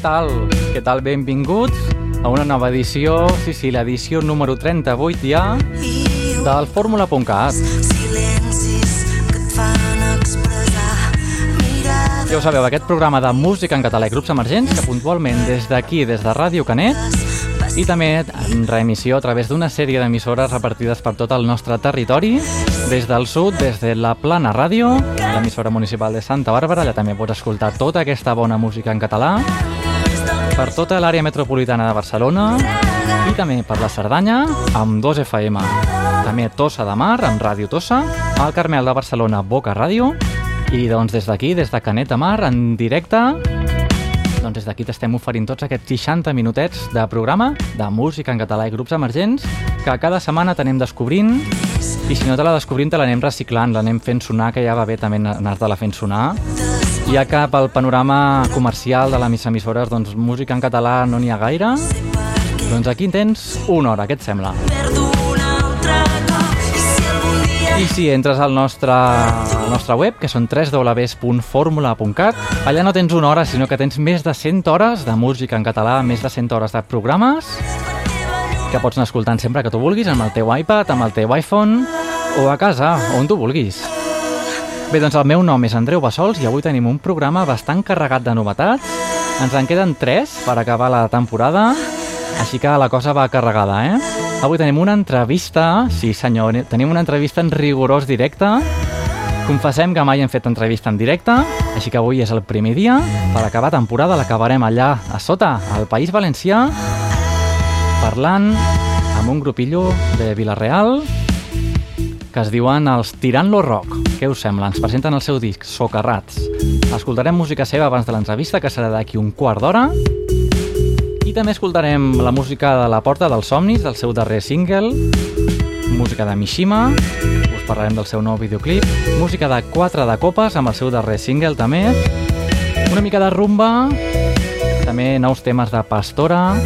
què tal? Què tal? Benvinguts a una nova edició, sí, sí, l'edició número 38 ja del Fórmula.cat. Ja ho sabeu, aquest programa de música en català i grups emergents que puntualment des d'aquí, des de Ràdio Canet, i també en reemissió a través d'una sèrie d'emissores repartides per tot el nostre territori, des del sud, des de la Plana Ràdio, l'emissora municipal de Santa Bàrbara, allà també pots escoltar tota aquesta bona música en català, per tota l'àrea metropolitana de Barcelona i també per la Cerdanya amb 2 FM. També Tossa de Mar amb Ràdio Tossa, al Carmel de Barcelona Boca Ràdio i doncs des d'aquí, des de Canet de Mar, en directe, doncs des d'aquí t'estem oferint tots aquests 60 minutets de programa de música en català i grups emergents que cada setmana t'anem descobrint i si no te la descobrim te l'anem reciclant, l'anem fent sonar, que ja va bé també anar-te-la fent sonar ja que pel panorama comercial de les emissores doncs música en català no n'hi ha gaire doncs aquí en tens una hora, què et sembla? I si entres al nostre, al nostre web, que són www.formula.cat, allà no tens una hora, sinó que tens més de 100 hores de música en català, més de 100 hores de programes que pots anar escoltant sempre que tu vulguis, amb el teu iPad, amb el teu iPhone o a casa, on tu vulguis. Bé, doncs el meu nom és Andreu Bassols i avui tenim un programa bastant carregat de novetats. Ens en queden 3 per acabar la temporada, així que la cosa va carregada, eh? Avui tenim una entrevista, sí senyor, tenim una entrevista en rigorós directe. Confessem que mai hem fet entrevista en directe, així que avui és el primer dia. Per acabar temporada l'acabarem allà a sota, al País Valencià, parlant amb un grupillo de Vilareal que es diuen els Tirant lo Rock. Què us sembla? Ens presenten el seu disc Socarrats. Escoltarem música seva abans de l'entrevista, que serà d'aquí un quart d'hora. I també escoltarem la música de La Porta dels Somnis, del seu darrer single, música de Mishima, us parlarem del seu nou videoclip, música de Quatre de Copes amb el seu darrer single també, una mica de rumba, també nous temes de Pastora,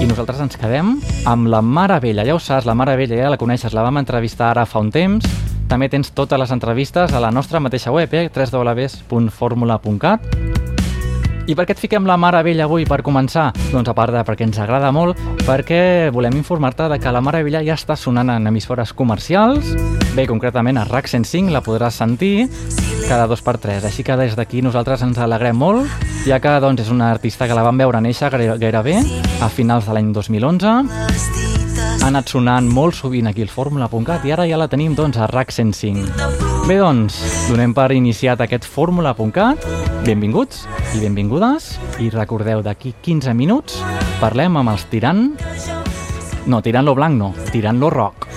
i nosaltres ens quedem amb la Mare Vella. Ja ho saps, la Mare Vella ja la coneixes, la vam entrevistar ara fa un temps. També tens totes les entrevistes a la nostra mateixa web, eh? www.formula.cat i per què et fiquem la Mare Vella avui per començar? Doncs a part de perquè ens agrada molt, perquè volem informar-te de que la Mare Vella ja està sonant en emissores comercials, bé, concretament a RAC 105 la podràs sentir cada dos per tres, així que des d'aquí nosaltres ens alegrem molt, ja que doncs, és una artista que la vam veure néixer gairebé a finals de l'any 2011, ha anat sonant molt sovint aquí al Fórmula.cat i ara ja la tenim doncs a RAC 105. Bé, doncs, donem per iniciat aquest Fórmula.cat. Benvinguts i benvingudes. I recordeu, d'aquí 15 minuts parlem amb els Tirant... No, Tirant lo Blanc no, Tirant lo Rock.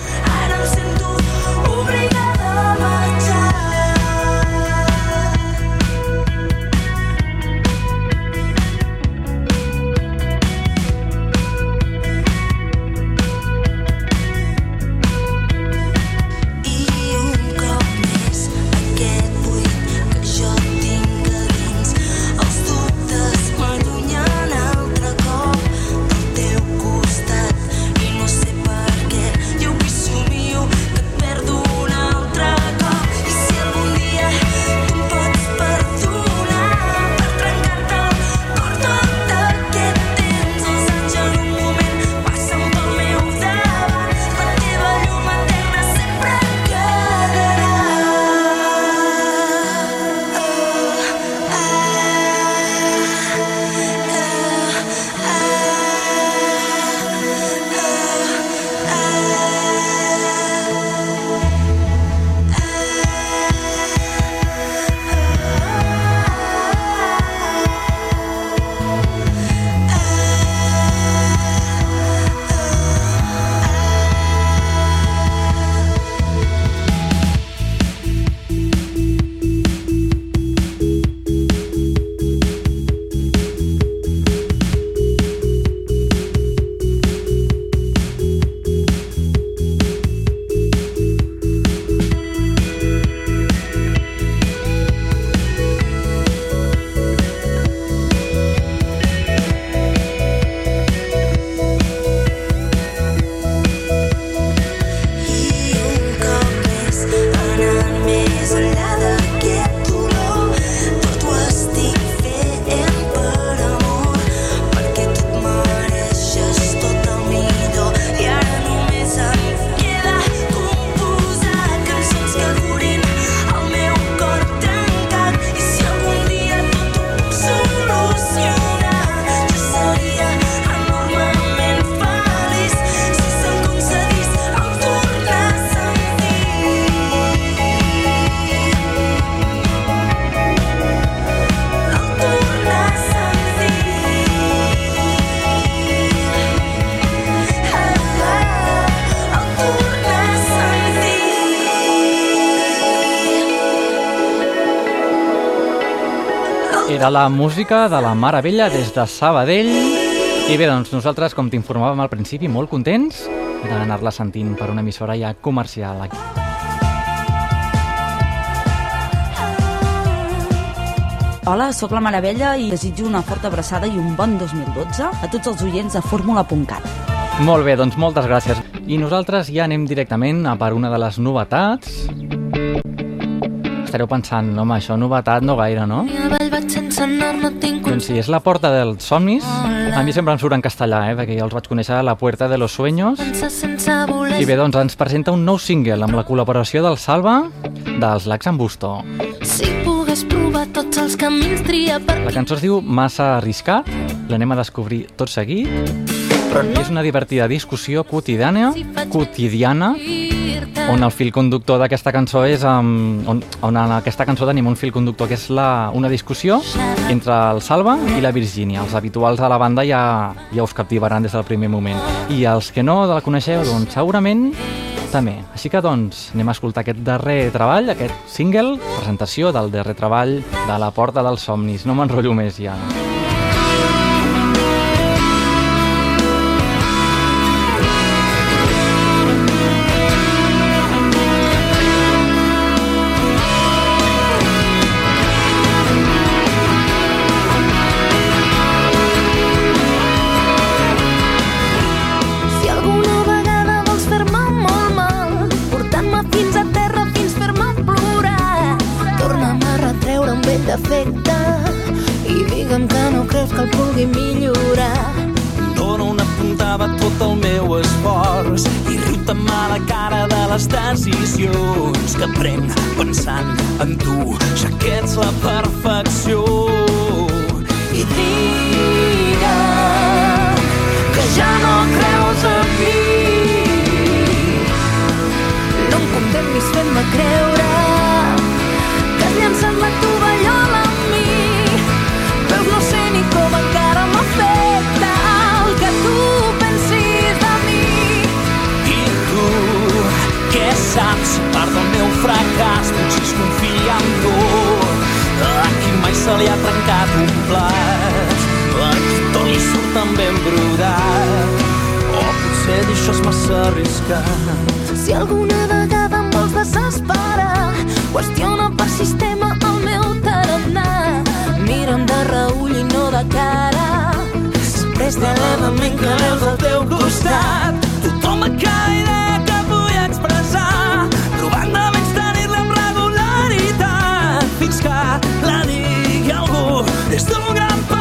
De la música de la Mare Vella des de Sabadell. I bé, doncs nosaltres, com t'informàvem al principi, molt contents d'anar-la sentint per una emissora ja comercial aquí. Hola, sóc la Meravella i desitjo una forta abraçada i un bon 2012 a tots els oients de Fórmula.cat. Molt bé, doncs moltes gràcies. I nosaltres ja anem directament a per una de les novetats. Estareu pensant, home, això novetat no gaire, no? Doncs sí, és la porta dels somnis. A mi sempre em surt en castellà, eh, perquè jo els vaig conèixer a la Puerta de los Sueños. I bé, doncs ens presenta un nou single amb la col·laboració del Salva dels Lacs en Busto. Si pogués provar tots els camins tria per La cançó es diu Massa arriscat, l'anem a descobrir tot seguit. I és una divertida discussió quotidiana, quotidiana, on el fil conductor d'aquesta cançó és um, on, on en aquesta cançó tenim un fil conductor que és la, una discussió entre el Salva i la Virgínia. Els habituals de la banda ja, ja us captivaran des del primer moment. I els que no la coneixeu, doncs segurament també. Així que doncs anem a escoltar aquest darrer treball, aquest single, presentació del darrer treball de La Porta dels Somnis. No m'enrotllo més ja. A qui tot li surt tan ben brodat. O potser dir això és massa arriscat. Si alguna vegada em vols desesperar, qüestiona per sistema el meu tarannà. Mira'm de reull i no de cara. Després de l'element que veus al teu costat, tothom a cada idea que vull expressar, provant de menys tenir-la amb regularitat, fins que algú des d'un gran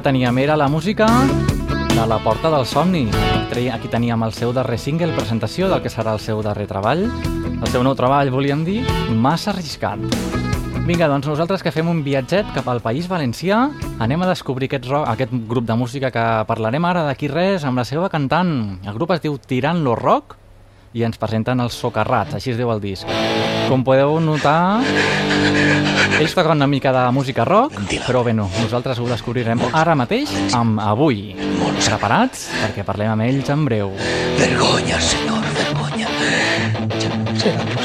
La teníem, era la música de la Porta del Somni. Aquí teníem el seu darrer single, presentació del que serà el seu darrer treball. El seu nou treball, volíem dir, massa arriscat. Vinga, doncs nosaltres que fem un viatget cap al País Valencià, anem a descobrir aquest, rock, aquest grup de música que parlarem ara d'aquí res amb la seva cantant. El grup es diu Tirant lo Rock i ens presenten els Socarrats, així es diu el disc. Com podeu notar, ells toquen una mica de música rock, però bé, no, nosaltres ho descobrirem ara mateix amb Avui. Preparats? Perquè parlem amb ells en breu. Vergonya, senyor, vergonya. Serà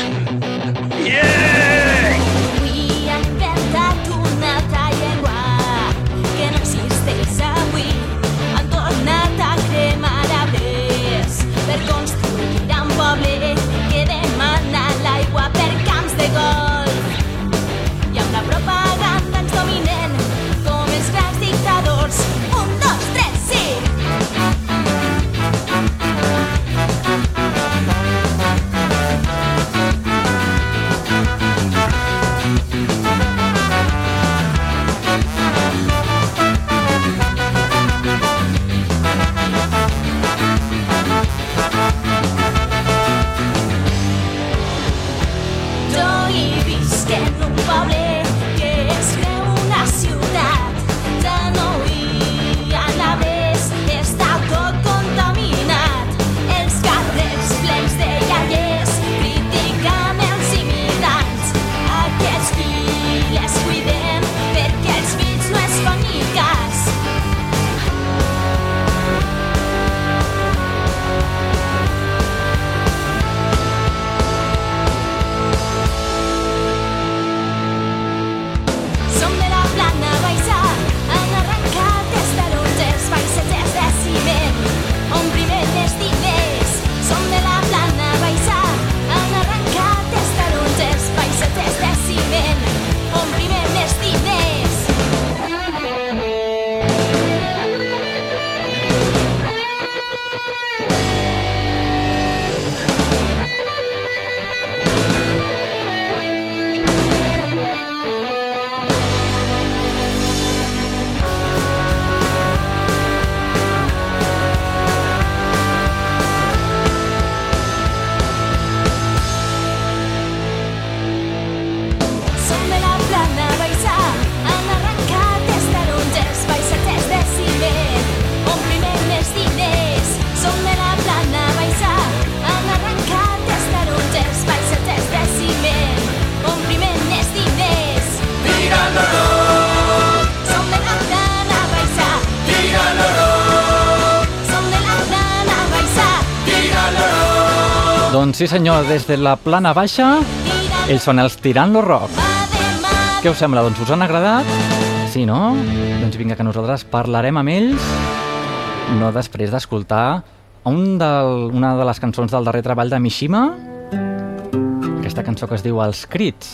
sí senyor, des de la plana baixa, ells són els Tirant lo Rock. Què us sembla? Doncs us han agradat? Sí, no? Doncs vinga, que nosaltres parlarem amb ells, no després d'escoltar un del, una de les cançons del darrer treball de Mishima, aquesta cançó que es diu Els crits.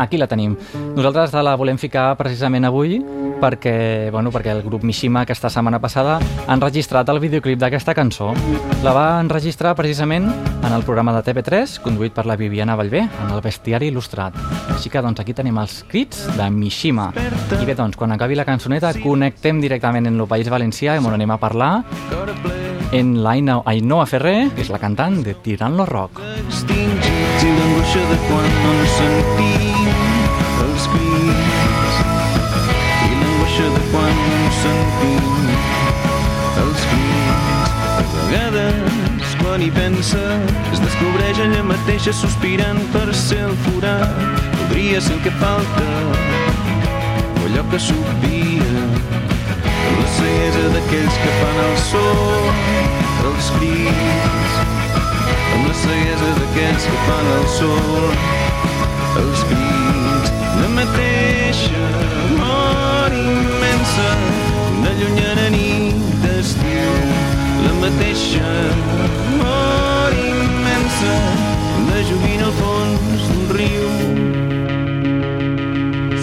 Aquí la tenim. Nosaltres la volem ficar precisament avui perquè, bueno, perquè el grup Mishima aquesta setmana passada ha enregistrat el videoclip d'aquesta cançó. La va enregistrar precisament en el programa de TV3, conduït per la Viviana Vallvé, en el bestiari il·lustrat. Així que doncs aquí tenim els crits de Mishima. I bé, doncs, quan acabi la cançoneta connectem directament en el País Valencià i on anem a parlar en l'Aina Ainhoa Ferrer, que és la cantant de Tirant lo Rock. extingits l'angoixa de quan no sentim els crits l'angoixa de quan sentim els crits a vegades quan hi pensa es descobreix ella mateixa sospirant per ser el forat. Podria ser el que falta o allò que s'obvia. La ceguesa d'aquells que fan el so els crits. Amb la ceguesa d'aquells que fan el sol els crits. La mateixa mort immensa una llunyana nit d'estiu la mateixa mort immensa de joguina al fons d'un riu.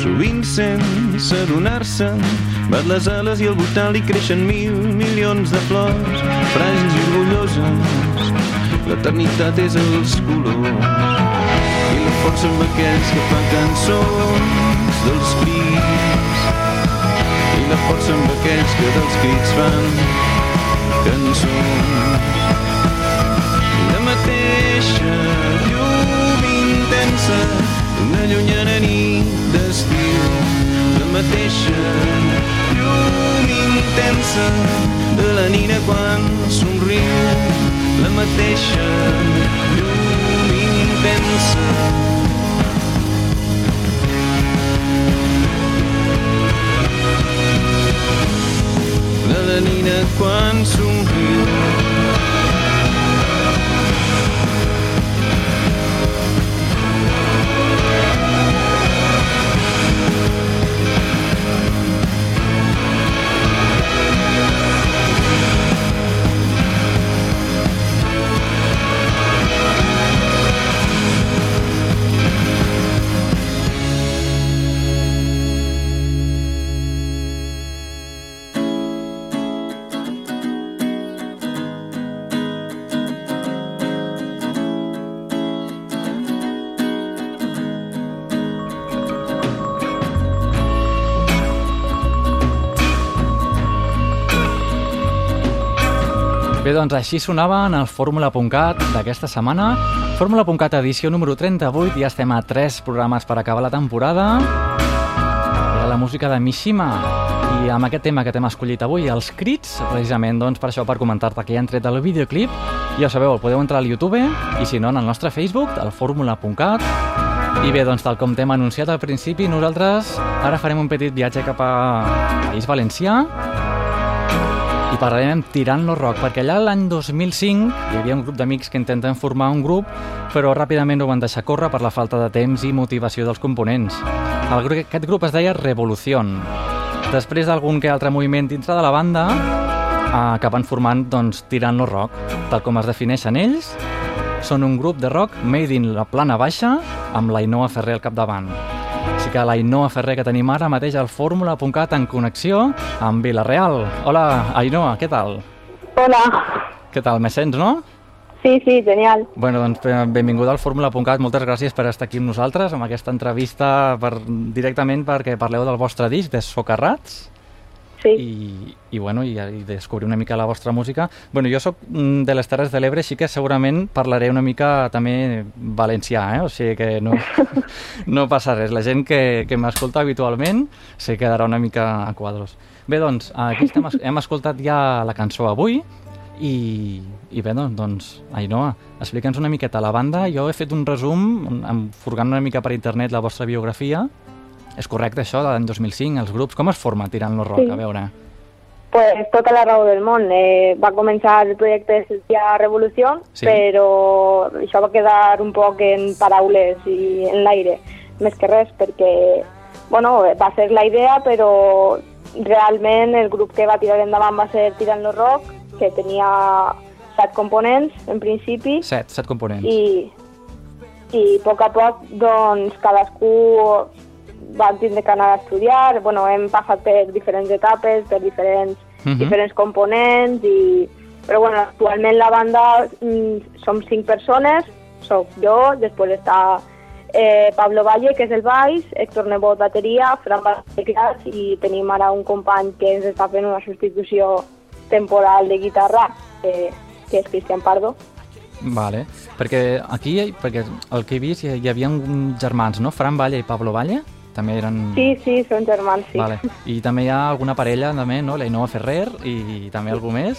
Sovint sense adonar-se'n bat les ales i al voltant li creixen mil milions de flors. Fràgils i orgulloses l'eternitat és els colors. I la força amb aquells que fan cançons dels crits Potser amb aquells que dels crits fan cançons. La mateixa llum intensa d'una llunyana nit d'estiu. La mateixa llum intensa de la nina quan somriu. La mateixa llum intensa nina quan somriu. Doncs així sonava en el Fórmula.cat d'aquesta setmana. Fórmula.cat edició número 38, ja estem a 3 programes per acabar la temporada. Era la música de Mishima. I amb aquest tema que t'hem escollit avui, els crits, precisament doncs, per això, per comentar-te que ja han tret el videoclip. Ja sabeu, el podeu entrar al YouTube i si no, en el nostre Facebook, el Fórmula.cat. I bé, doncs, tal com t'hem anunciat al principi, nosaltres ara farem un petit viatge cap a País Valencià i parlarem amb Tirant lo Rock, perquè allà l'any 2005 hi havia un grup d'amics que intenten formar un grup, però ràpidament ho van deixar córrer per la falta de temps i motivació dels components. El, gru- aquest grup es deia Revolución. Després d'algun que altre moviment dintre de la banda, eh, acaben formant doncs, Tirant lo Rock, tal com es defineixen ells, són un grup de rock made in la plana baixa amb l'Ainoa Ferrer al capdavant. Que l'Ainoa Ferrer que tenim ara mateix al fórmula.cat en connexió amb Vilareal. Hola, Ainoa, què tal? Hola. Què tal, me sents, no? Sí, sí, genial. Bueno, doncs eh, benvinguda al fórmula.cat, moltes gràcies per estar aquí amb nosaltres, amb aquesta entrevista per, directament perquè parleu del vostre disc, de Socarrats, Sí. i, i, bueno, i, i descobrir una mica la vostra música. Bueno, jo sóc mm, de les Terres de l'Ebre, així que segurament parlaré una mica també valencià, eh? o sigui que no, no passa res. La gent que, que m'escolta habitualment se quedarà una mica a quadros. Bé, doncs, aquí estem, hem escoltat ja la cançó avui i, i bé, doncs, doncs Ainhoa, explica'ns una miqueta la banda. Jo he fet un resum, furgant una mica per internet la vostra biografia. És correcte això, de l'any 2005, els grups. Com es forma Tirant lo Rock? Sí. A veure. Pues tota la raó del món. Eh, va començar el projecte ja Revolució, Sí. però això va quedar un poc en paraules i en l'aire, més que res, perquè bueno, va ser la idea, però realment el grup que va tirar endavant va ser Tirant lo Rock, que tenia set components en principi, Set, set components. i, i a poc a poc doncs cadascú va tindre que anar a estudiar, bueno, hem passat per diferents etapes, per diferents, Mhm. diferents components, i, però bueno, actualment la banda mm, som cinc persones, soc jo, després està eh, Pablo Valle, que és el baix, Héctor Nebot, bateria, Fran teclats, i tenim ara un company que ens està fent una substitució temporal de guitarra, eh, que és Cristian Pardo. Vale. Perquè aquí, perquè el que he vist, hi, havia germans, no? Fran Valle i Pablo Valle? També eren... Sí, sí, són germans, sí. Vale. I també hi ha alguna parella, també, no? L'Ainoa Ferrer i també algú més?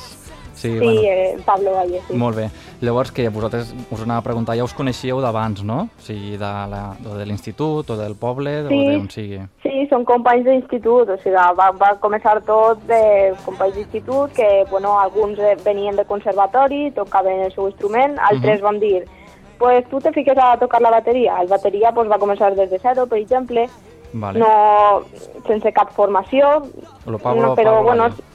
Sí, Sí, bueno. eh, Pablo Valle, sí. Molt bé. Llavors, que vosaltres us anava a preguntar, ja us coneixíeu d'abans, no? O sigui, de la- o de l'institut, o del poble, Sí. o d'on sigui. Sí, són companys d'institut, o sigui, va, va començar tot de companys d'institut, que, bueno, alguns eh, venien de conservatori, tocaven el seu instrument, altres Mhm. van dir, pues tu te fiques a tocar la bateria. El bateria pues, va començar des de zero, per exemple, Vale. no, sense cap formació, Lo Pablo, no, però, Pablo bueno, Valle.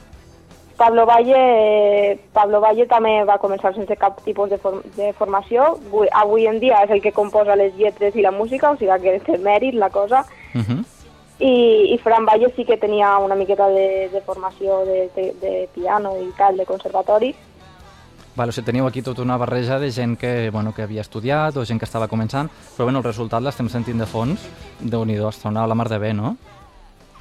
Pablo Valle, Pablo Valle també va començar sense cap tipus de, form de formació. Avui, avui en dia és el que composa les lletres i la música, o sigui que té mèrit la cosa. Uh -huh. I, i Fran Valle sí que tenia una miqueta de, de formació de, de, de piano i tal, de conservatori. Vale, o sigui, teniu aquí tota una barreja de gent que, bueno, que havia estudiat o gent que estava començant, però bueno, el resultat l'estem sentint de fons. déu nhi sona a la mar de bé, no?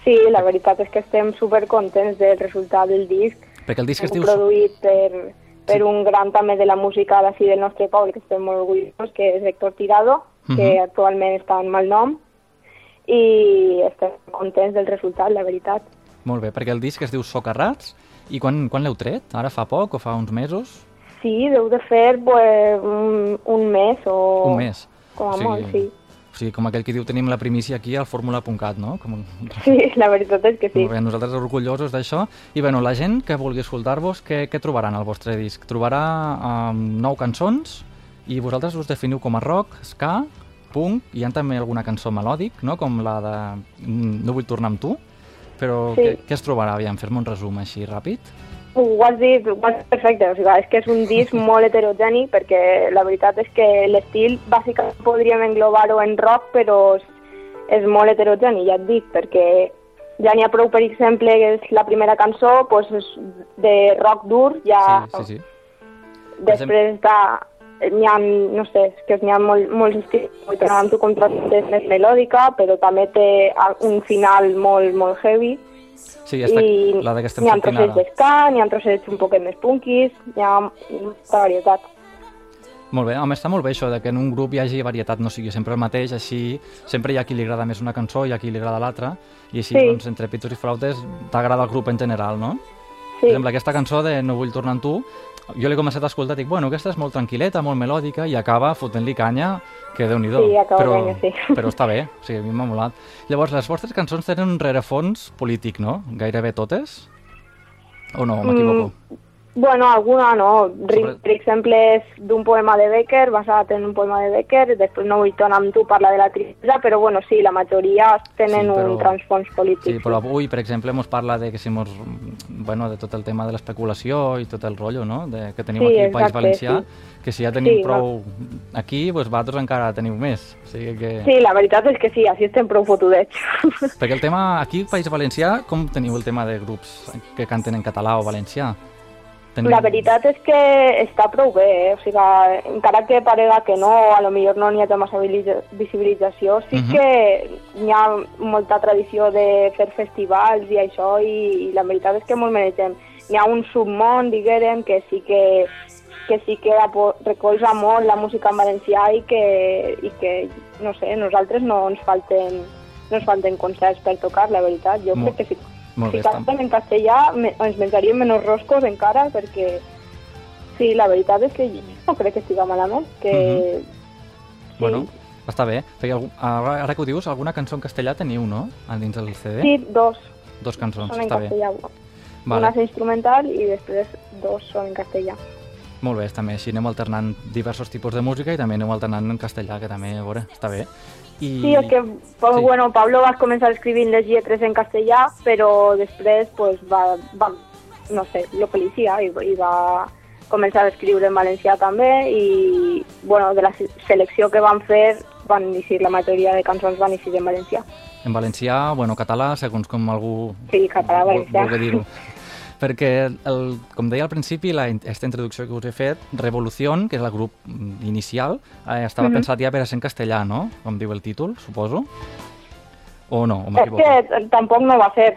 Sí, la veritat és que estem supercontents del resultat del disc. Perquè el disc es diu... produït per, per un gran també de la música d'ací del nostre poble, que estem molt orgullosos, que és Héctor Tirado, que Mhm. actualment està en mal nom, i estem contents del resultat, la veritat. Molt bé, perquè el disc es diu Socarrats, i quan, quan l'heu tret? Ara fa poc o fa uns mesos? Sí, deu de fer pues, un, un mes o... Un mes. Com a O sigui- molt, sí. O sigui, com aquell que diu tenim la primícia aquí al fórmula.cat, no? Com. Sí, la veritat és que sí. Molt bé, nosaltres orgullosos d'això. I bueno, la gent que vulgui escoltar-vos, què, què trobaran al vostre disc? Trobarà um, nou cançons i vosaltres us definiu com a rock, ska, punk, hi ha també alguna cançó melòdic, no? com la de mm, No vull tornar amb tu, però Sí. què, què es trobarà? Aviam, fer-me un resum així ràpid. Ho has dit, ho has dit perfecte, o sigui, és que és un disc molt heterogeni perquè la veritat és que l'estil bàsicament podríem englobar-ho en rock però és, molt heterogeni, ja et dic, perquè ja n'hi ha prou, per exemple, que és la primera cançó, doncs és de rock dur, ja Sí, sí, sí. després està, n'hi ha, no sé, és que n'hi ha molt, molts estils, amb tu contra és més melòdica, però també té un final molt, molt heavy, Sí, està, i la de que estem n'hi ha trossets ara. d'esca, n'hi ha trossets un poquet més punkis, hi ha molta varietat. Molt bé, home, està molt bé això de que en un grup hi hagi varietat, no sigui sempre el mateix, així sempre hi ha qui li agrada més una cançó i a qui li agrada l'altra, i així, Sí. doncs, entre pitos i flautes, t'agrada el grup en general, no? Sí, Per exemple, aquesta cançó de No vull tornar amb tu, jo l'he començat a escoltar i dic, bueno, aquesta és molt tranquil·leta, molt melòdica, i acaba fotent-li canya, que déu nhi Sí, acaba però, canya, sí. però està bé, o sigui, a mi m'ha molat. Llavors, les vostres cançons tenen un rerefons polític, no? Gairebé totes? O no, m'equivoco? Bueno, alguna no. Ri- Sobre- Per exemple, és d'un poema de Becker, basat en un poema de Becker, després no vull tornar amb tu, parla de la tristesa, però bueno, sí, la majoria tenen Sí, però- un transfons polític. Sí, però avui, per exemple, mos parla de que si mos, bueno, de tot el tema de l'especulació i tot el rotllo, no?, de, que tenim Sí, aquí al País Valencià, sí. que si ja tenim Sí, prou aquí, doncs vosaltres encara teniu més. O sigui que... Sí, la veritat és que sí, així estem prou fotudets. Perquè el tema, aquí al País Valencià, com teniu el tema de grups que canten en català o valencià? Teniu... La veritat és que està prou bé, eh? o sigui, encara que parega que no, a lo millor no n'hi ha massa visi- visibilització, sí Mhm. que hi ha molta tradició de fer festivals i això, i, i la veritat és que molt mereixem. Hi ha un submón, diguérem, que sí que, que sí que recolza molt la música en valencià i que, i que no sé, nosaltres no ens falten no ens falten concerts per tocar, la veritat. Jo Molt- crec que sí. Molt bé, si canten en castellà me, ens menjaríem menys roscos encara perquè sí, la veritat és que jo no crec que estiga malament que sí, Bueno, està bé. Perquè ara, ara que ho dius, alguna cançó en castellà teniu, no?, dins del CD? sí, dos Dos cançons, són està bé. Vale. una és instrumental i després dos són en castellà Molt bé, també així anem alternant diversos tipus de música i també anem alternant en castellà, que també, a veure, està bé. I... Sí, és que pues, Sí. bueno, Pablo va començar escrivint les lletres en castellà, però després pues, va, va, no sé, lo que li sia, i, i va començar a escriure en valencià també, i bueno, de la se- selecció que van fer, van eixir, la majoria de cançons van eixir en valencià. En valencià, bueno, català, segons com algú Sí, català, vol- valencià. vulgui dir-ho. Perquè, el, com deia al principi, la, aquesta introducció que us he fet, Revolución, que és el grup mm, inicial, eh, estava Mhm. pensat ja per a ser en castellà, no? Com diu el títol, suposo. O no, o És m'equivoco? que tampoc no va fer.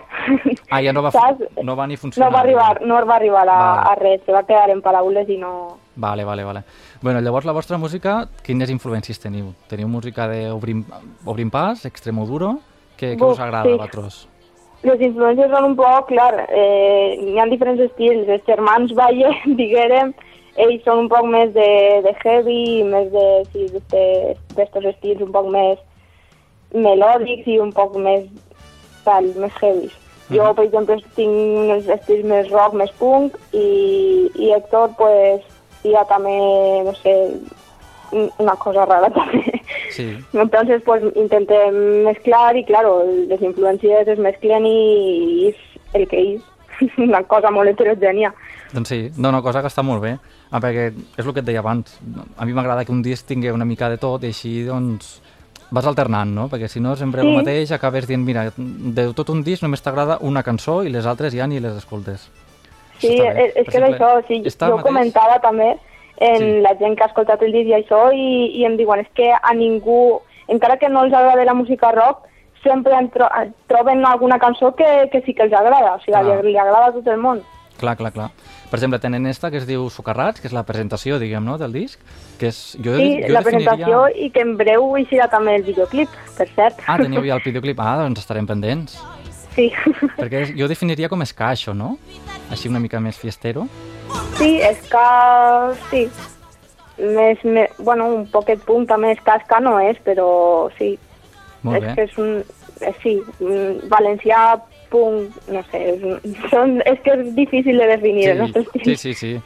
Ah, ja no va, saps? no va ni funcionar. No va arribar, no va arribar a, Vale. a res, se va quedar en paraules i no... Vale, vale, vale. Bueno, llavors la vostra música, quines influències teniu? Teniu música d'Obrim Obrim Pas, Extremoduro? Què Buf, us agrada sí. a vosaltres? Les influències són un poc, clar, eh, hi ha diferents estils. Els germans Valle, diguérem, ells són un poc més de, de heavy, més de, sí, d'estos estils un poc més melòdics i un poc més, tal, més heavy. Jo, per exemple, tinc uns estils més rock, més punk, i, i Héctor, pues, hi ha també, no sé, una cosa rara també. Sí. Entonces, pues intentem mezclar y claro, les influències es mezclen i és el que és. Una cosa molt heterogènia. Doncs sí, no, una cosa que està molt bé, ah, perquè és el que et deia abans, a mi m'agrada que un disc tingui una mica de tot i així doncs vas alternant, no? Perquè si no sempre Sí. el mateix acabes dient, mira, de tot un disc només t'agrada una cançó i les altres ja ni les escoltes. Sí, bé. és, és que és això, sí, està jo mateix- comentava també en Sí. la gent que ha escoltat el disc i això i, i em diuen és que a ningú, encara que no els agrada la música rock, sempre en tro troben alguna cançó que, que sí que els agrada, o sigui, Clar. li, li agrada a tot el món. Clar, clar, clar. Per exemple, tenen esta que es diu Socarrats, que és la presentació, diguem, no?, del disc, que és... Jo, Sí, jo la definiria- presentació i que en breu eixirà també el videoclip, per cert. Ah, teniu ja el videoclip. Ah, doncs estarem pendents. Sí, Perquè jo definiria com això, no? Així una mica més fiestero. Sí, és que... sí. Més, més, bueno, un poquet punk també és ska no és, però sí. Molt és bé. que és un... Eh, sí, valencià, punk, no sé, és, un, són, és que és difícil de definir el nostre estil. sí, sí, sí.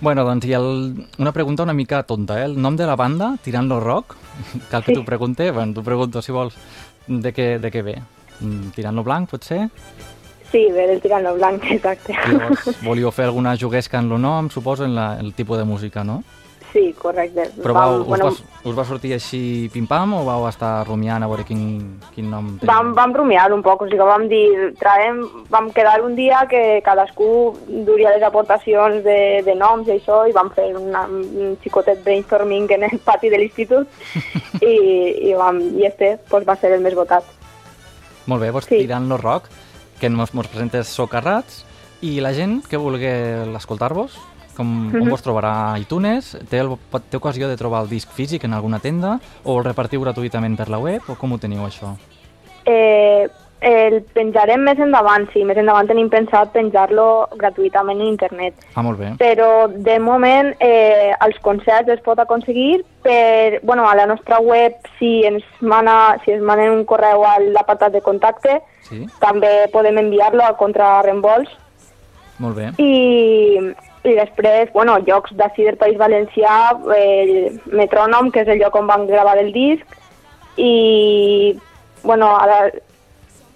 Bueno, doncs, i el, una pregunta una mica tonta, eh? El nom de la banda, Tirant-lo Rock, cal que Sí. t'ho pregunte? Bueno, t'ho pregunto, si vols. De què, de què ve? Mm, Tirant-lo blanc, potser? Sí, ver el tirano blanc, exacte. Llavors, volíeu fer alguna juguesca en el nom, suposo, en la, el tipus de música, no? Sí, correcte. Però vau, us, bueno, va, us va sortir així pim-pam o vau estar rumiant a veure quin, quin nom tenia? Vam, vam rumiar un poc, o sigui, vam dir, traem, vam quedar un dia que cadascú duria les aportacions de, de noms i això, i vam fer una, un xicotet brainstorming en el pati de l'institut i, i, vam, i este pues, va ser el més votat. Molt bé, doncs Sí. tirant-lo rock, que mos, mos presentes socarrats, i la gent que vulgui escoltar-vos, com, Mhm. on vos trobarà iTunes? Té, el, té ocasió de trobar el disc físic en alguna tenda? O el repartiu gratuïtament per la web? O com ho teniu, això? Eh, el penjarem més endavant, sí, més endavant tenim pensat penjar-lo gratuïtament en internet. Ah, molt bé. però de moment eh, els concerts es pot aconseguir per, bueno, a la nostra web si ens, mana, si ens manen un correu a l'apartat de contacte Sí, també podem enviar-lo a contrarreembols molt bé. i, i després, bueno, llocs d'ací del País Valencià, el Metrònom, que és el lloc on van gravar el disc, i, bueno, ara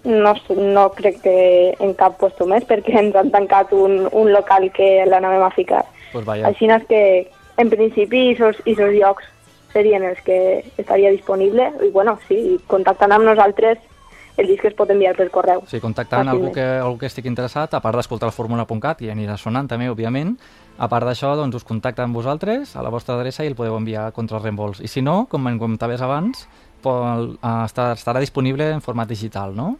no, no crec que en cap puesto més, perquè ens han tancat un, un local que l'anàvem a ficar. Pues vaya. Així és que, en principi, esos llocs serien els que estaria disponible, i bueno, sí, contactant amb nosaltres, el disc es pot enviar per correu. Sí, contactant algú que, algú que estigui interessat, a part d'escoltar el fórmula.cat, i anirà sonant també, òbviament, a part d'això, doncs, us contacta amb vosaltres, a la vostra adreça, i el podeu enviar a contrarreembols. I si no, com em comentaves abans, pot, uh, estar, estarà disponible en format digital, no?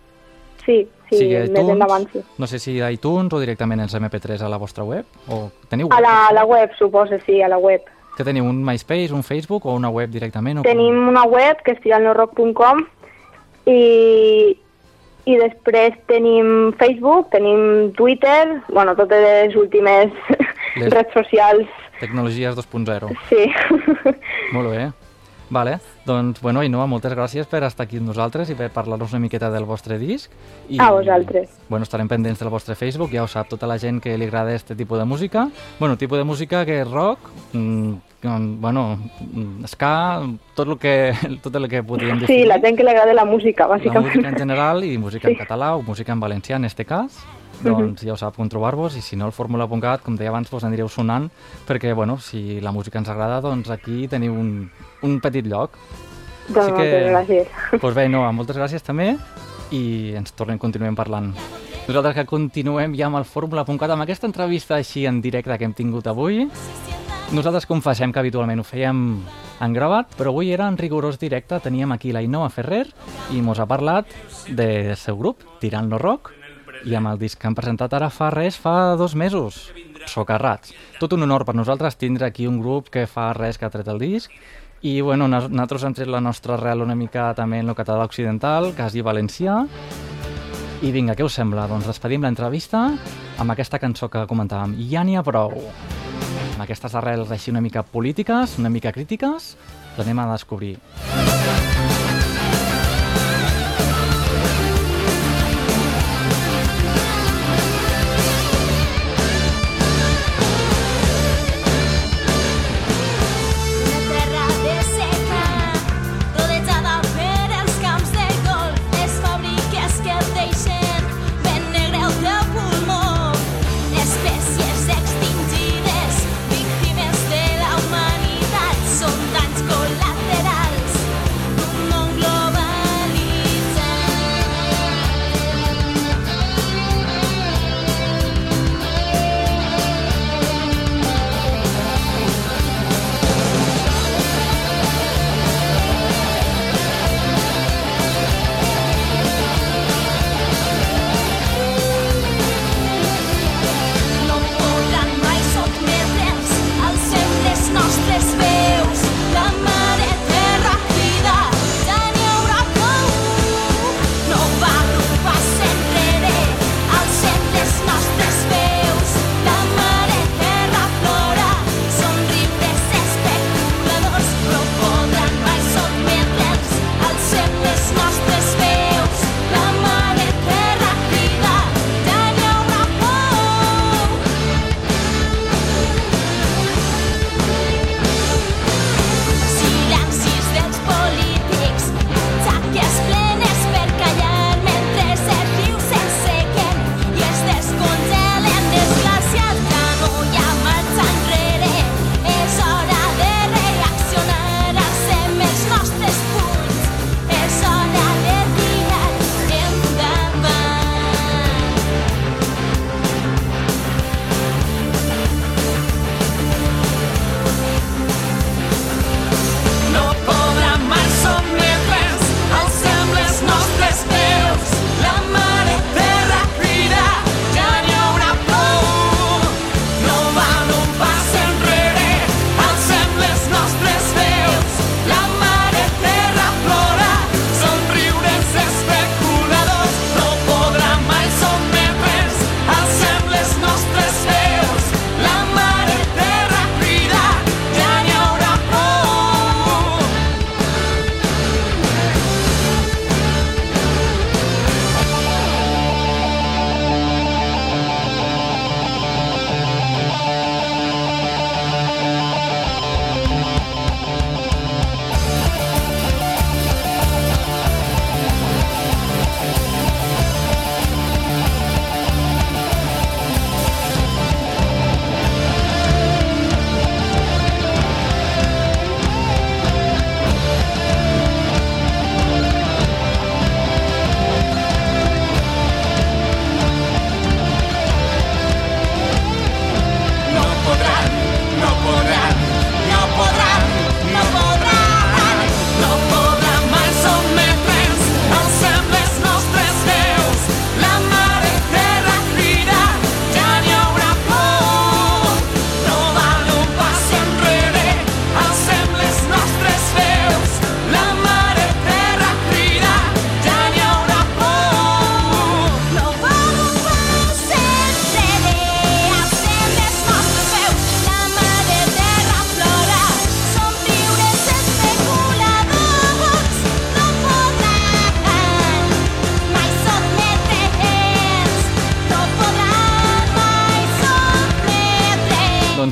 Sí, sí, Sigui més iTunes, endavant, sí. No sé si a iTunes o directament els MP3 a la vostra web, o teniu A web? la, a la web, suposo, sí, a la web. Que teniu un MySpace, un Facebook o una web directament? O Tenim una web que és tiralnorock.com i, i després tenim Facebook, tenim Twitter, bueno, totes les últimes Les- redes socials, Tecnologies 2.0. sí. Molt bé. Vale, doncs, bueno, Ainhoa, moltes gràcies per estar aquí amb nosaltres i per parlar-nos una miqueta del vostre disc. I, A vosaltres. Bueno, estarem pendents del vostre Facebook, ja ho sap tota la gent que li agrada aquest tipus de música. Bueno, tipus de música que és rock, mm, mm, bueno, mm, ska, tot el que, tot el que podríem Sí, definir. la gent que li agrada la música, la bàsicament. música en general i música en Sí. català o música en valencià en este cas doncs ja ho sap on trobar-vos i si no el fórmula.cat, com deia abans, vos anireu sonant perquè, bueno, si la música ens agrada doncs aquí teniu un, un petit lloc Doncs moltes gràcies. doncs bé, no, moltes gràcies també i ens tornem, continuem parlant nosaltres que continuem ja amb el fórmula.cat amb aquesta entrevista així en directe que hem tingut avui nosaltres confessem que habitualment ho fèiem en gravat, però avui era en rigorós directe. Teníem aquí la Inoa Ferrer i mos ha parlat del seu grup, Tirant-lo Rock, i amb el disc que han presentat ara fa res, fa dos mesos, Socarrats. Tot un honor per nosaltres tindre aquí un grup que fa res que ha tret el disc i bueno, nos- nosaltres hem tret la nostra arrel una mica també en el català occidental, quasi valencià, i vinga, què us sembla? Doncs despedim l'entrevista amb aquesta cançó que comentàvem, Ja n'hi ha prou. Amb aquestes arrels així una mica polítiques, una mica crítiques, l'anem a descobrir.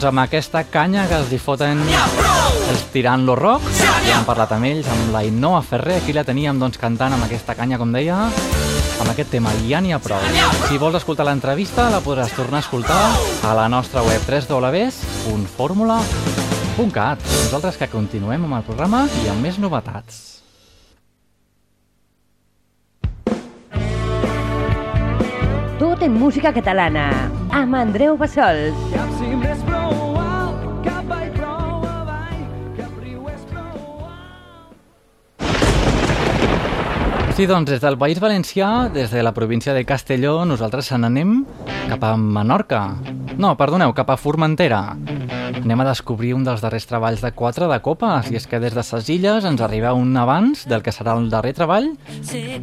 Amb aquesta canya que els hi foten els tirant lo rock, ja hem parlat amb ells, amb la Innova Ferrer, aquí la teníem doncs cantant amb aquesta canya, com deia, amb aquest tema, ja n'hi ha prou. Si vols escoltar l'entrevista, la podràs tornar a escoltar a la nostra web www.formula.cat. Nosaltres que continuem amb el programa i amb més novetats. Tot en música catalana, amb Andreu Bassols. Cap Sí, doncs des del País Valencià, des de la província de Castelló, nosaltres se n'anem cap a Menorca. No, perdoneu, cap a Formentera. Anem a descobrir un dels darrers treballs de quatre de copes, i és que des de ses illes ens arriba un abans del que serà el darrer treball,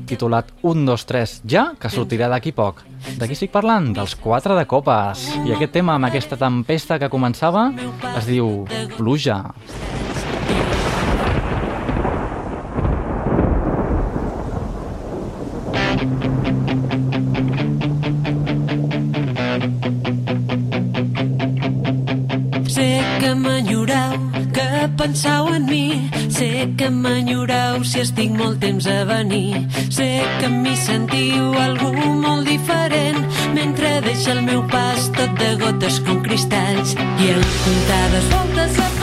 titulat 1, 2, 3, ja, que sortirà d'aquí poc. De qui estic parlant? Dels quatre de copes. I aquest tema, amb aquesta tempesta que començava, es diu Pluja. Sé que m'enyoreu, que penseu en mi. Sé que m'enyoreu si estic molt temps a venir. Sé que en mi sentiu algú molt diferent mentre deixa el meu pas tot de gotes com cristalls i en comptades voltes apareix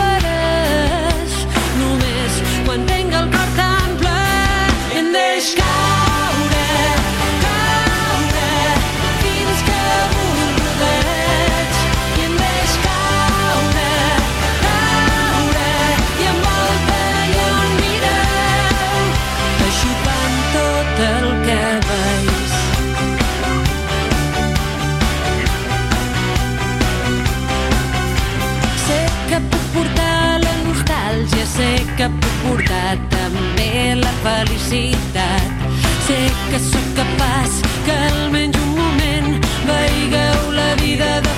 felicitat. Sé que sóc capaç que almenys un moment veigueu la vida de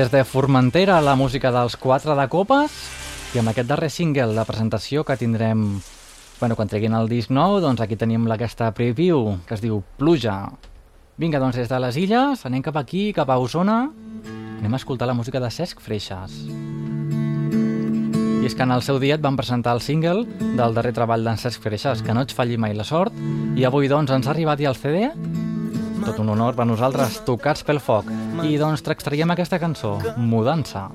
Des de Formentera, la música dels quatre de copes, i amb aquest darrer single de presentació que tindrem bueno, quan treguin el disc nou, doncs aquí tenim aquesta preview que es diu Pluja. Vinga, doncs des de les illes anem cap aquí, cap a Osona, anem a escoltar la música de Cesc Freixas. I és que en el seu dia et van presentar el single del darrer treball d'en Cesc Freixas, que no et falli mai la sort, i avui doncs ens ha arribat ja el CD, tot un honor per nosaltres, tocats pel foc. I doncs t'extraiem aquesta cançó, Mudança.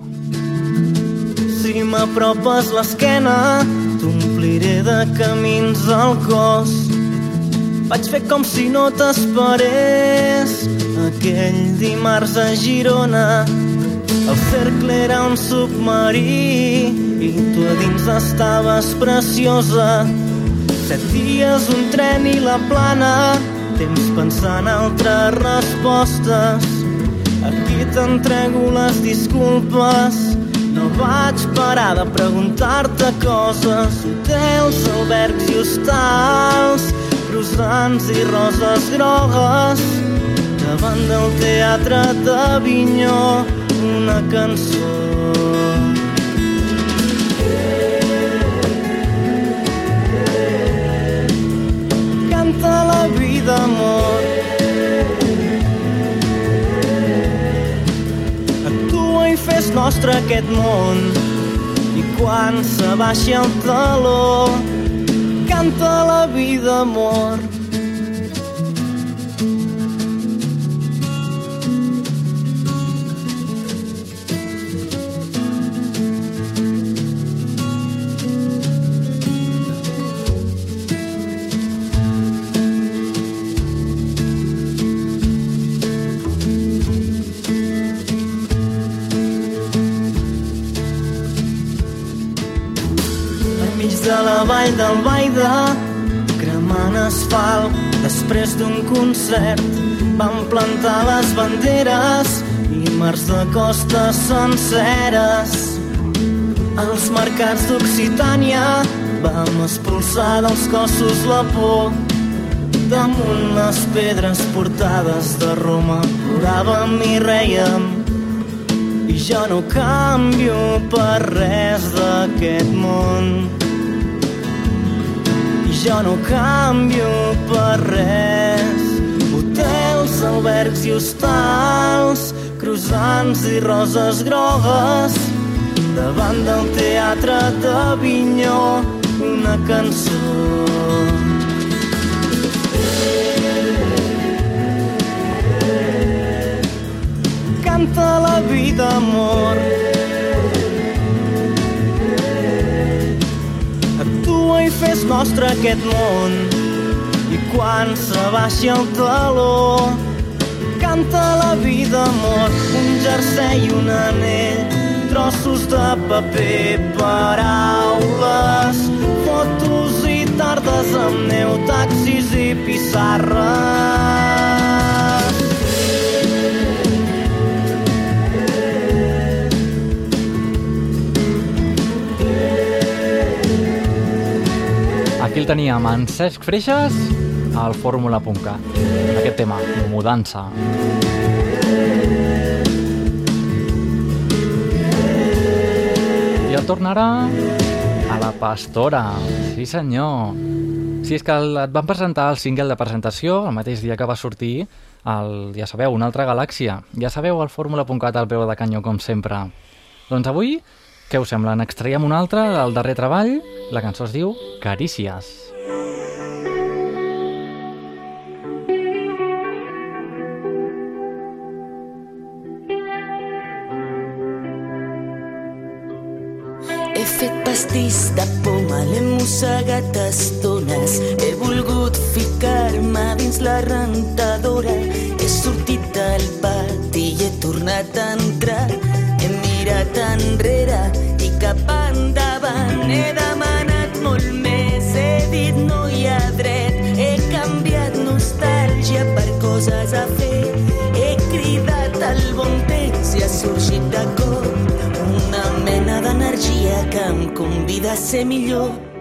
Si m'apropes l'esquena, t'ompliré de camins al cos. Vaig fer com si no t'esperés aquell dimarts a Girona. El cercle era un submarí i tu a dins estaves preciosa. Set dies, un tren i la plana, temps pensant altres respostes. Aquí t'entrego les disculpes, no vaig parar de preguntar-te coses. Hotels, albergs i hostals, croissants i roses grogues. Davant del teatre d'Avinyó, una cançó. Canta la vida, amor. Actua i fes nostre aquest món. I quan s'abaixi el taló, canta la vida, amor. Baida, cremant asfalt, després d'un concert, van plantar les banderes i mars de costes senceres. Als mercats d'Occitània vam expulsar dels cossos la por. Damunt les pedres portades de Roma ploràvem i rèiem i jo no canvio per res d'aquest món. Jo no canvio per res. Hotels, albergs i hostals, croissants i roses grogues. Davant del teatre d'Avinyó, una cançó. Canta la vida, amor. Nostre aquest món. I quan s'abaixi el taló, canta la vida, amor. Un jersei i un anell, trossos de paper, paraules, fotos i tardes amb neu, taxis i pissarres. El teníem, en Cesc Freixas, al fórmula.cat. Aquest tema, mudança. I el tornarà a la Pastora. Sí, senyor. Sí, és que el, et van presentar el single de presentació el mateix dia que va sortir el, ja sabeu, una altra galàxia. Ja sabeu, el fórmula.cat al peu de canyó, com sempre. Doncs avui, què us sembla? N'extraiem un altre del darrer treball. La cançó es diu Carícies. He fet pastís de poma, l'he mossegat estones. He volgut ficar-me dins la rentadora. He sortit del pati i he tornat a entrar. Enrere i cap endavant. He demanat molt més, he dit no hi ha dret. He canviat nostàlgia per coses a fer. He cridat el bon temps i ha sorgit de cop una mena d'energia que em convida a ser millor.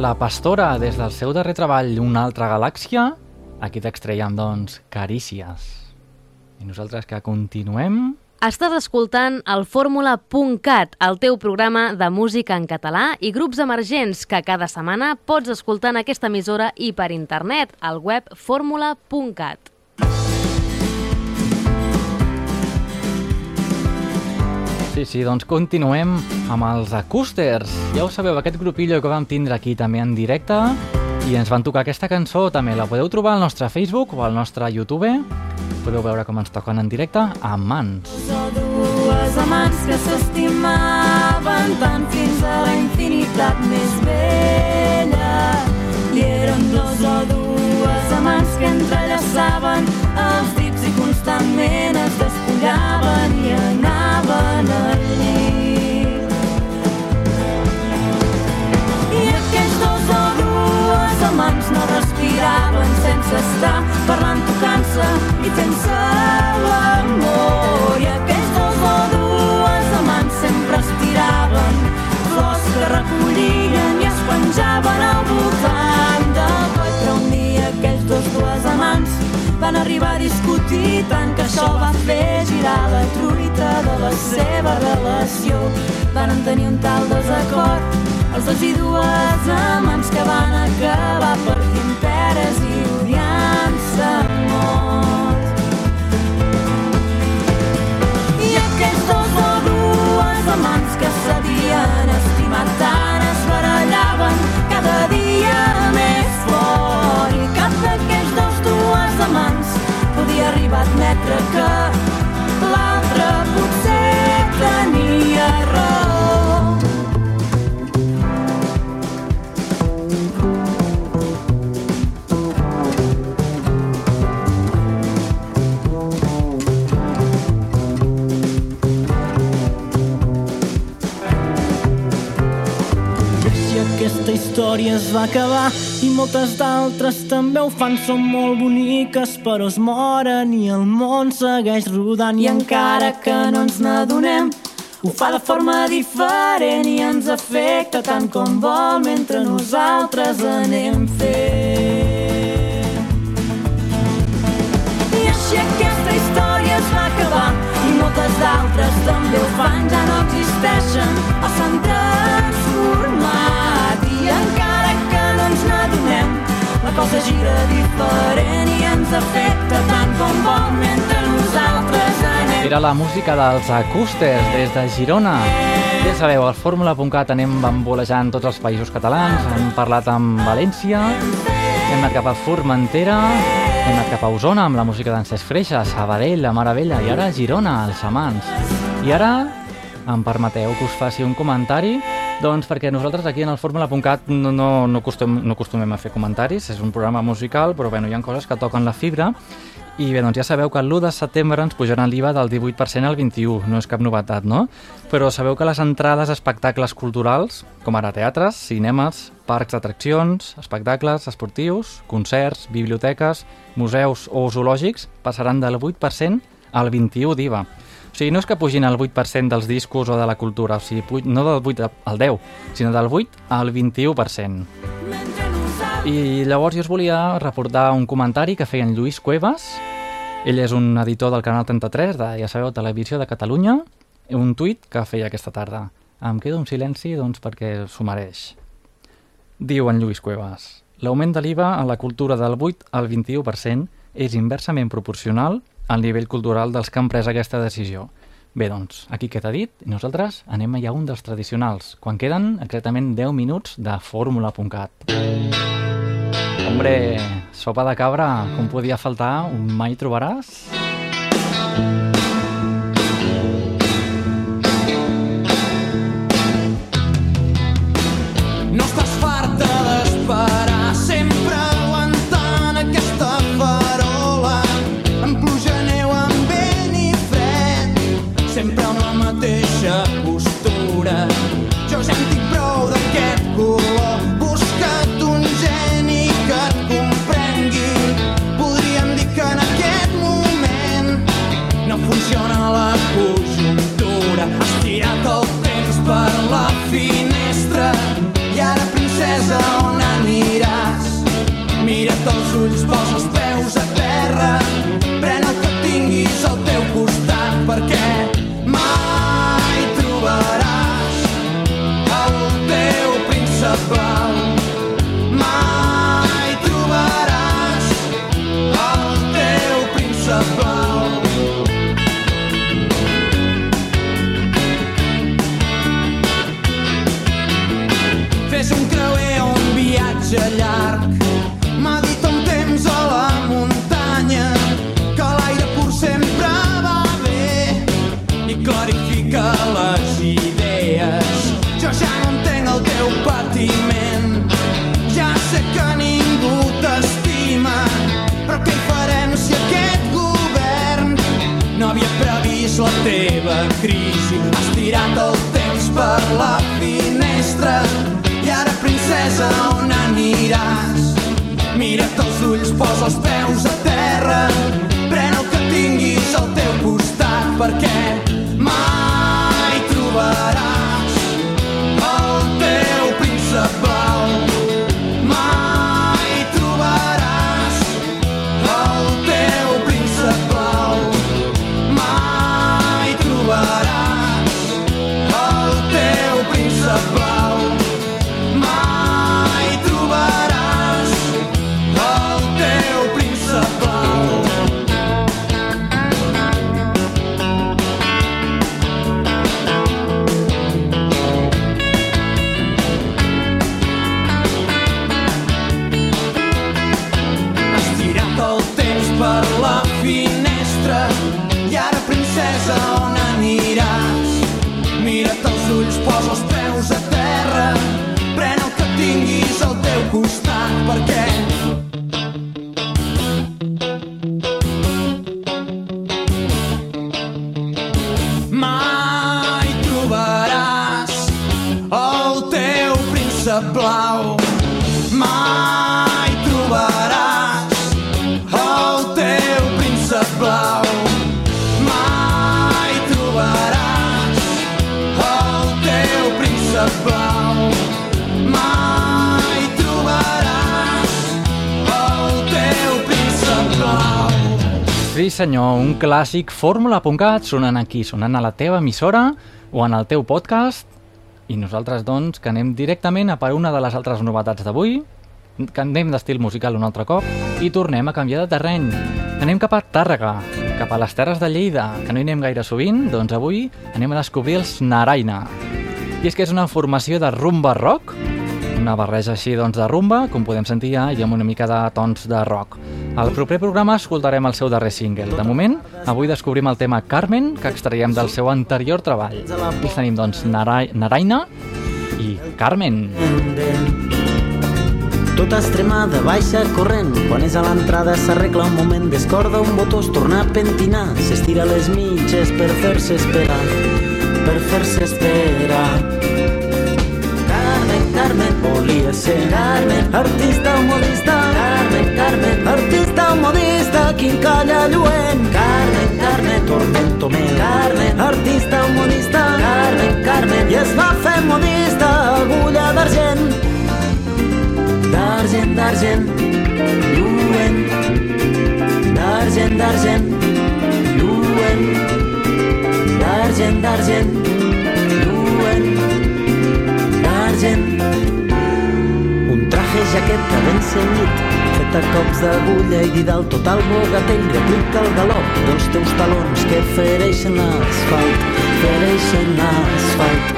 La Pastora, des del seu darrer treball, Una altra galàxia. Aquí t'extraiem, doncs, Carícies. I nosaltres que continuem... Estàs escoltant el Fórmula.cat, el teu programa de música en català i grups emergents que cada setmana pots escoltar en aquesta emissora i per internet, al web fórmula.cat. Sí, sí, doncs continuem amb els Acústers. Ja ho sabeu, aquest grupillo que vam tindre aquí també en directe i ens van tocar aquesta cançó, també la podeu trobar al nostre Facebook o al nostre YouTube. Podeu veure com ens toquen en directe amb mans. dues amants que s'estimaven tant fins a la infinitat més vella. I eren dos o dues amants que entrellaçaven els dits i constantment es despullaven i anaven amants no respiraven sense estar parlant, tocant-se i fent-se l'amor. I aquells dos o dues amants sempre estiraven flors que recollien i es penjaven al voltant del coll. Però un dia aquells dos dues amants van arribar a discutir tant que això va fer girar la truita de la seva relació. Van tenir un tal desacord els dos i dues amants que van acabar partint peres i odiant-se molt. I aquells dos o dues amants que s'havien estimat tant es barallaven cada dia més fort i cap d'aquells dos dues amants podia arribar a admetre que història es va acabar i moltes d'altres també ho fan. Són molt boniques però es moren i el món segueix rodant. I encara que no ens n'adonem, ho fa de forma diferent i ens afecta tant com vol mentre nosaltres anem fent. I així aquesta història es va acabar i moltes d'altres també ho fan, ja no existeixen o s'han la cosa gira diferent i ens afecta tant com vol mentre nosaltres anem Era la música dels Acústers des de Girona. Ja sabeu, al Fórmula.cat anem bambolejant tots els països catalans, hem parlat amb València, hem anat cap a Formentera, hem anat cap a Osona amb la música d'en Cesc Freixa, Sabadell, la Maravella, i ara Girona, els amants. I ara em permeteu que us faci un comentari doncs perquè nosaltres aquí en el Fórmula.cat no, no, no, no acostumem a fer comentaris, és un programa musical, però bueno, hi ha coses que toquen la fibra i bé, doncs ja sabeu que l'1 de setembre ens pujaran l'IVA del 18% al 21%, no és cap novetat, no? Però sabeu que les entrades a espectacles culturals, com ara teatres, cinemes, parcs d'atraccions, espectacles esportius, concerts, biblioteques, museus o zoològics passaran del 8% al 21% d'IVA. O sigui, no és que pugin el 8% dels discos o de la cultura, o sigui, no del 8 al 10, sinó del 8 al 21%. I llavors jo us volia reportar un comentari que feia en Lluís Cuevas. Ell és un editor del Canal 33, de, ja sabeu, Televisió de Catalunya. Un tuit que feia aquesta tarda. Em quedo en silenci, doncs, perquè s'ho mereix. Diu en Lluís Cuevas. L'augment de l'IVA a la cultura del 8 al 21% és inversament proporcional al nivell cultural dels que han pres aquesta decisió. Bé, doncs, aquí queda dit, i nosaltres anem ja a un dels tradicionals, quan queden exactament 10 minuts de fórmula.cat. Hombre, sopa de cabra, com podia faltar, un mai trobaràs? No estàs farta d'esperar, senyor, un clàssic fórmula.cat sonant aquí, sonant a la teva emissora o en el teu podcast. I nosaltres doncs que anem directament a per una de les altres novetats d'avui que anem d'estil musical un altre cop i tornem a canviar de terreny. Anem cap a Tàrrega, cap a les Terres de Lleida que no hi anem gaire sovint doncs avui anem a descobrir els Naraina. I és que és una formació de rumba rock una barreja així doncs, de rumba, com podem sentir ja, i amb una mica de tons de rock. Al proper programa escoltarem el seu darrer single. De moment, avui descobrim el tema Carmen, que extraiem del seu anterior treball. I tenim, doncs, Narai Naraina i Carmen. Tota extremada baixa corrent Quan és a l'entrada s'arregla un moment Descorda un botó, es torna a pentinar S'estira les mitges per fer-se esperar Per fer-se esperar modista Quin calla lluent. Carmen, Carmen, tormento meu. Carmen, artista o modista Carmen, Carmen, i es va fer modista Agulla d'argent. D'argent, d'argent, lluent, d'argent, d'argent, lluent, d'argent, d'argent, lluent, d'argent. Un traje jaqueta ben cenyit, fet a cops d'agulla i didal total bogatell, replica el galop dels teus talons que fereixen l'asfalt, fereixen l'asfalt.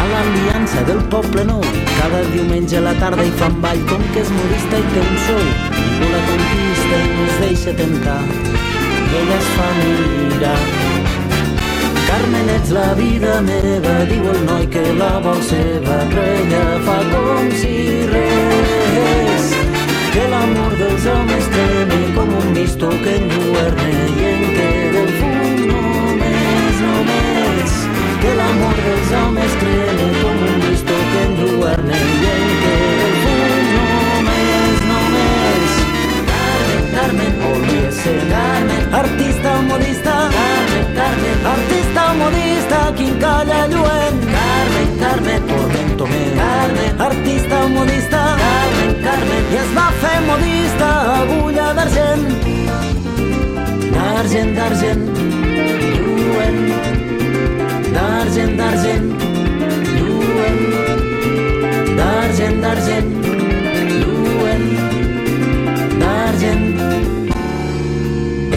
A l'aliança del poble nou, cada diumenge a la tarda hi fan ball, com que és modista i té un sou. Ningú la conquista i no es deixa tentar, i ella es fa mirar. Carmen, ets la vida meva, diu el noi que la vol seva, però ella fa com si res. Que l'amor dels homes treme com un misto que enlluerne i en queda el fum només, només. Que l'amor dels homes crema com un misto que enlluerne i en queda el fum només, només. Carmen, Carmen, ser Carmen, artista modista. Carmen, Carmen, artista modista, quin calla lluent. Carmen, Carmen, tormento meu. Carmen, artista modista. Carmen, Carmen, i es va fer modista agulla d'argent, d'argent, d'argent, lluent, d'argent, d'argent, lluent, d'argent, d'argent, lluent, d'argent.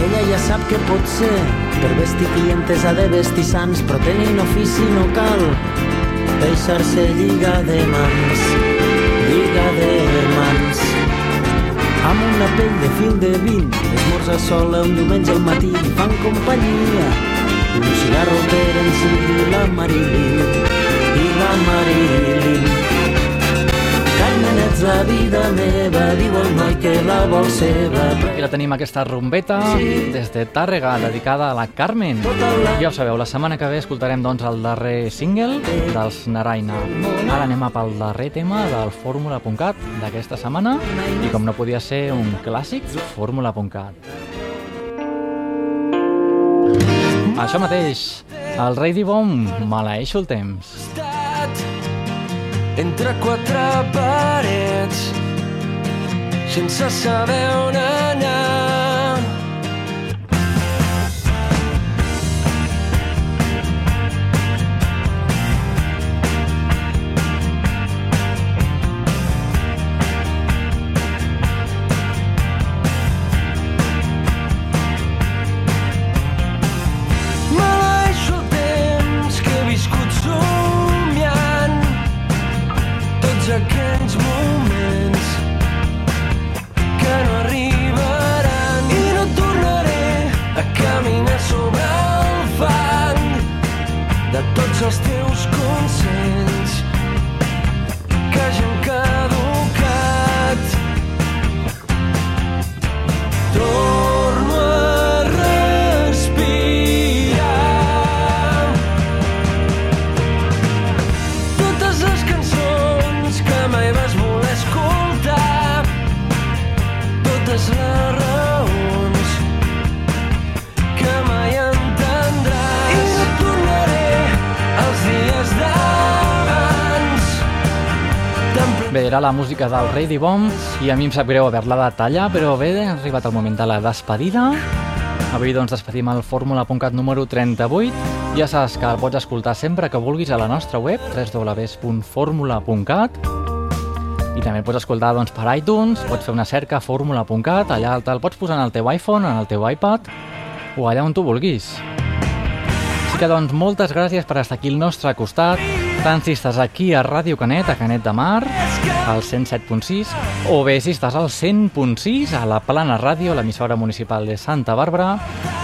Ella ja sap que pot ser. Per vestir clientes ha de vestir sants, però tenint ofici no cal deixar-se lligar de mans, lligar de mans. Amb una pell de fil de vint, esmorza sola un diumenge al matí, fan companyia. Un cigarro per encidir la Marilyn, i la Marilyn. Ets la vida meva, diu el noi que la vol seva. I la tenim aquesta rumbeta des de Tàrrega, dedicada a la Carmen. Ja ho sabeu, la setmana que ve escoltarem doncs el darrer single dels Naraina. Ara anem a pel darrer tema del Fórmula.cat d'aquesta setmana i com no podia ser un clàssic, Fórmula.cat. Això mateix, el rei Dibom maleeixo el temps. Entre quatre parets sense saber on anar. De tots els teus era la música del rei Dibom i a mi em sap greu haver-la de tallar, però bé, ha arribat el moment de la despedida. Avui doncs despedim el Fórmula.cat número 38. Ja saps que el pots escoltar sempre que vulguis a la nostra web www.formula.cat i també el pots escoltar doncs, per iTunes, pots fer una cerca fórmula.cat, allà te'l pots posar en el teu iPhone, en el teu iPad o allà on tu vulguis. Així que doncs moltes gràcies per estar aquí al nostre costat, tant si estàs aquí a Ràdio Canet, a Canet de Mar, al 107.6, o bé si estàs al 100.6, a la Plana Ràdio, l'emissora municipal de Santa Bàrbara,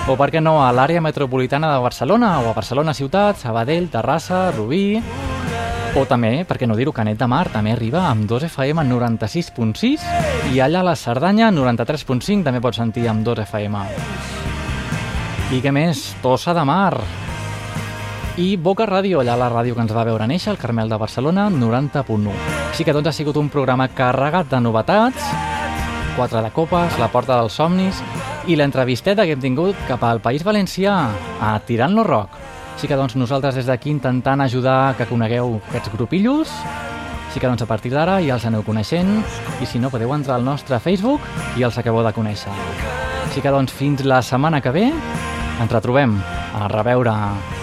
o per què no a l'àrea metropolitana de Barcelona, o a Barcelona Ciutat, Sabadell, Terrassa, Rubí, o també, per què no dir-ho, Canet de Mar també arriba amb 2 FM 96.6 i allà a la Cerdanya 93.5 també pots sentir amb 2 FM. I què més? Tossa de Mar. I Boca Ràdio, allà la ràdio que ens va veure néixer, el Carmel de Barcelona, 90.1. Així que doncs ha sigut un programa carregat de novetats, quatre de copes, la porta dels somnis i l'entrevisteta que hem tingut cap al País Valencià, a Tirant-lo Rock. Així que doncs nosaltres des d'aquí intentant ajudar que conegueu aquests grupillos, així que doncs a partir d'ara ja els aneu coneixent i si no podeu entrar al nostre Facebook i els acabeu de conèixer. Així que doncs fins la setmana que ve ens retrobem. A reveure.